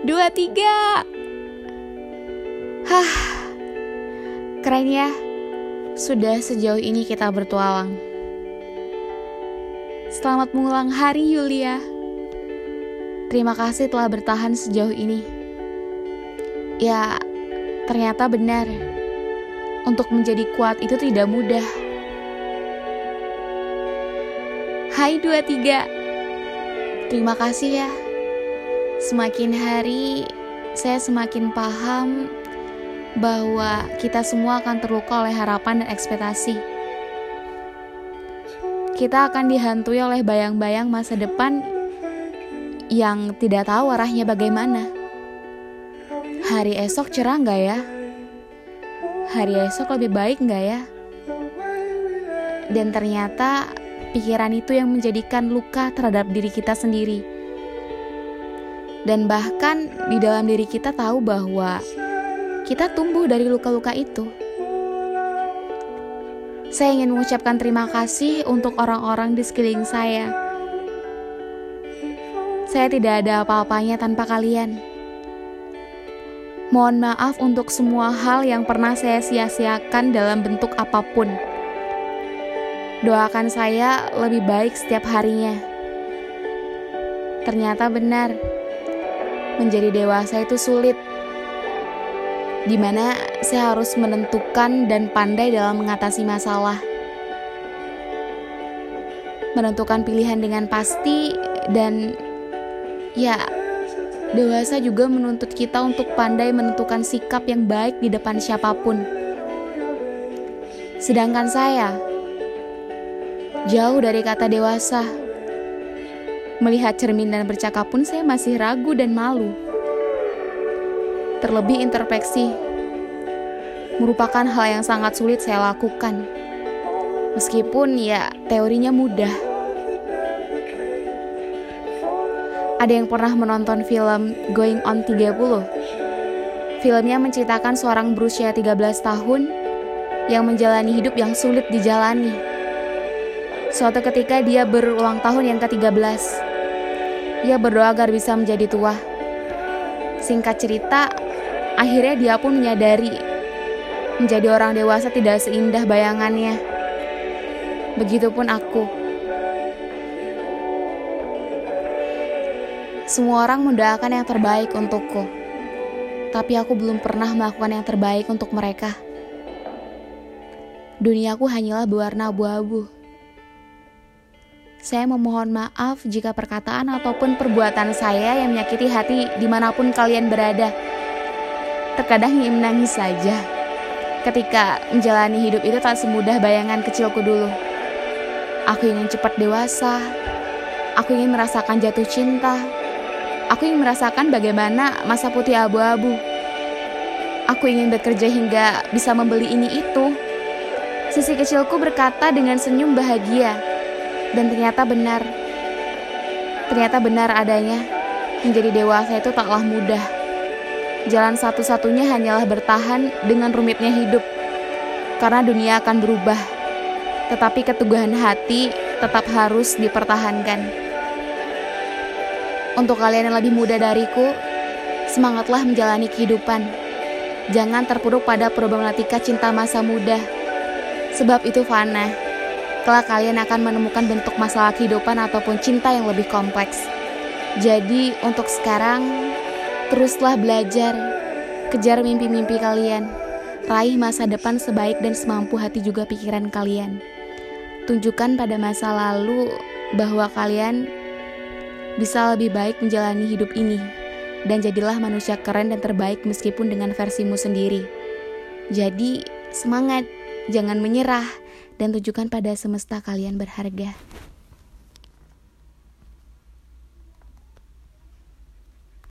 dua, tiga. Hah, keren ya. Sudah sejauh ini kita bertualang. Selamat mengulang hari Yulia. Terima kasih telah bertahan sejauh ini. Ya, ternyata benar. Untuk menjadi kuat itu tidak mudah. Hai dua tiga. Terima kasih ya. Semakin hari saya semakin paham bahwa kita semua akan terluka oleh harapan dan ekspektasi. Kita akan dihantui oleh bayang-bayang masa depan yang tidak tahu arahnya bagaimana. Hari esok cerah nggak ya? Hari esok lebih baik nggak ya? Dan ternyata pikiran itu yang menjadikan luka terhadap diri kita sendiri. Dan bahkan di dalam diri kita tahu bahwa kita tumbuh dari luka-luka itu. Saya ingin mengucapkan terima kasih untuk orang-orang di sekeliling saya. Saya tidak ada apa-apanya tanpa kalian. Mohon maaf untuk semua hal yang pernah saya sia-siakan dalam bentuk apa pun. Doakan saya lebih baik setiap harinya. Ternyata benar, menjadi dewasa itu sulit di mana saya harus menentukan dan pandai dalam mengatasi masalah. Menentukan pilihan dengan pasti dan ya dewasa juga menuntut kita untuk pandai menentukan sikap yang baik di depan siapa pun. Sedangkan saya jauh dari kata dewasa. Melihat cermin dan bercakap pun saya masih ragu dan malu terlebih introspeksi, merupakan hal yang sangat sulit saya lakukan. Meskipun ya teorinya mudah. Ada yang pernah menonton film Going on 30? Filmnya menceritakan seorang berusia 13 tahun yang menjalani hidup yang sulit dijalani. Suatu ketika dia berulang tahun yang ke-13. Ia berdoa agar bisa menjadi tua. Singkat cerita, Akhirnya dia pun menyadari menjadi orang dewasa tidak seindah bayangannya. Begitupun aku. Semua orang mendoakan yang terbaik untukku. Tapi aku belum pernah melakukan yang terbaik untuk mereka. Duniaku hanyalah berwarna abu-abu. Saya memohon maaf jika perkataan ataupun perbuatan saya yang menyakiti hati di mana pun kalian berada. Terkadang ingin menangis saja ketika menjalani hidup itu tak semudah bayangan kecilku dulu. Aku ingin cepat dewasa. Aku ingin merasakan jatuh cinta. Aku ingin merasakan bagaimana masa putih abu-abu. Aku ingin bekerja hingga bisa membeli ini itu. Sisi kecilku berkata dengan senyum bahagia. Dan ternyata benar. Ternyata benar adanya. Menjadi dewasa itu taklah mudah. Jalan satu-satunya hanyalah bertahan dengan rumitnya hidup, karena dunia akan berubah. Tetapi keteguhan hati tetap harus dipertahankan. Untuk kalian yang lebih muda dariku, semangatlah menjalani kehidupan. Jangan terpuruk pada problematika cinta masa muda, sebab itu fana. Kelak kalian akan menemukan bentuk masalah kehidupan ataupun cinta yang lebih kompleks. Jadi, untuk sekarang, Teruslah belajar, kejar mimpi-mimpi kalian, raih masa depan sebaik dan semampu hati juga pikiran kalian. Tunjukkan pada masa lalu bahwa kalian bisa lebih baik menjalani hidup ini, dan jadilah manusia keren dan terbaik meskipun dengan versimu sendiri. Jadi, semangat, jangan menyerah, dan tunjukkan pada semesta kalian berharga.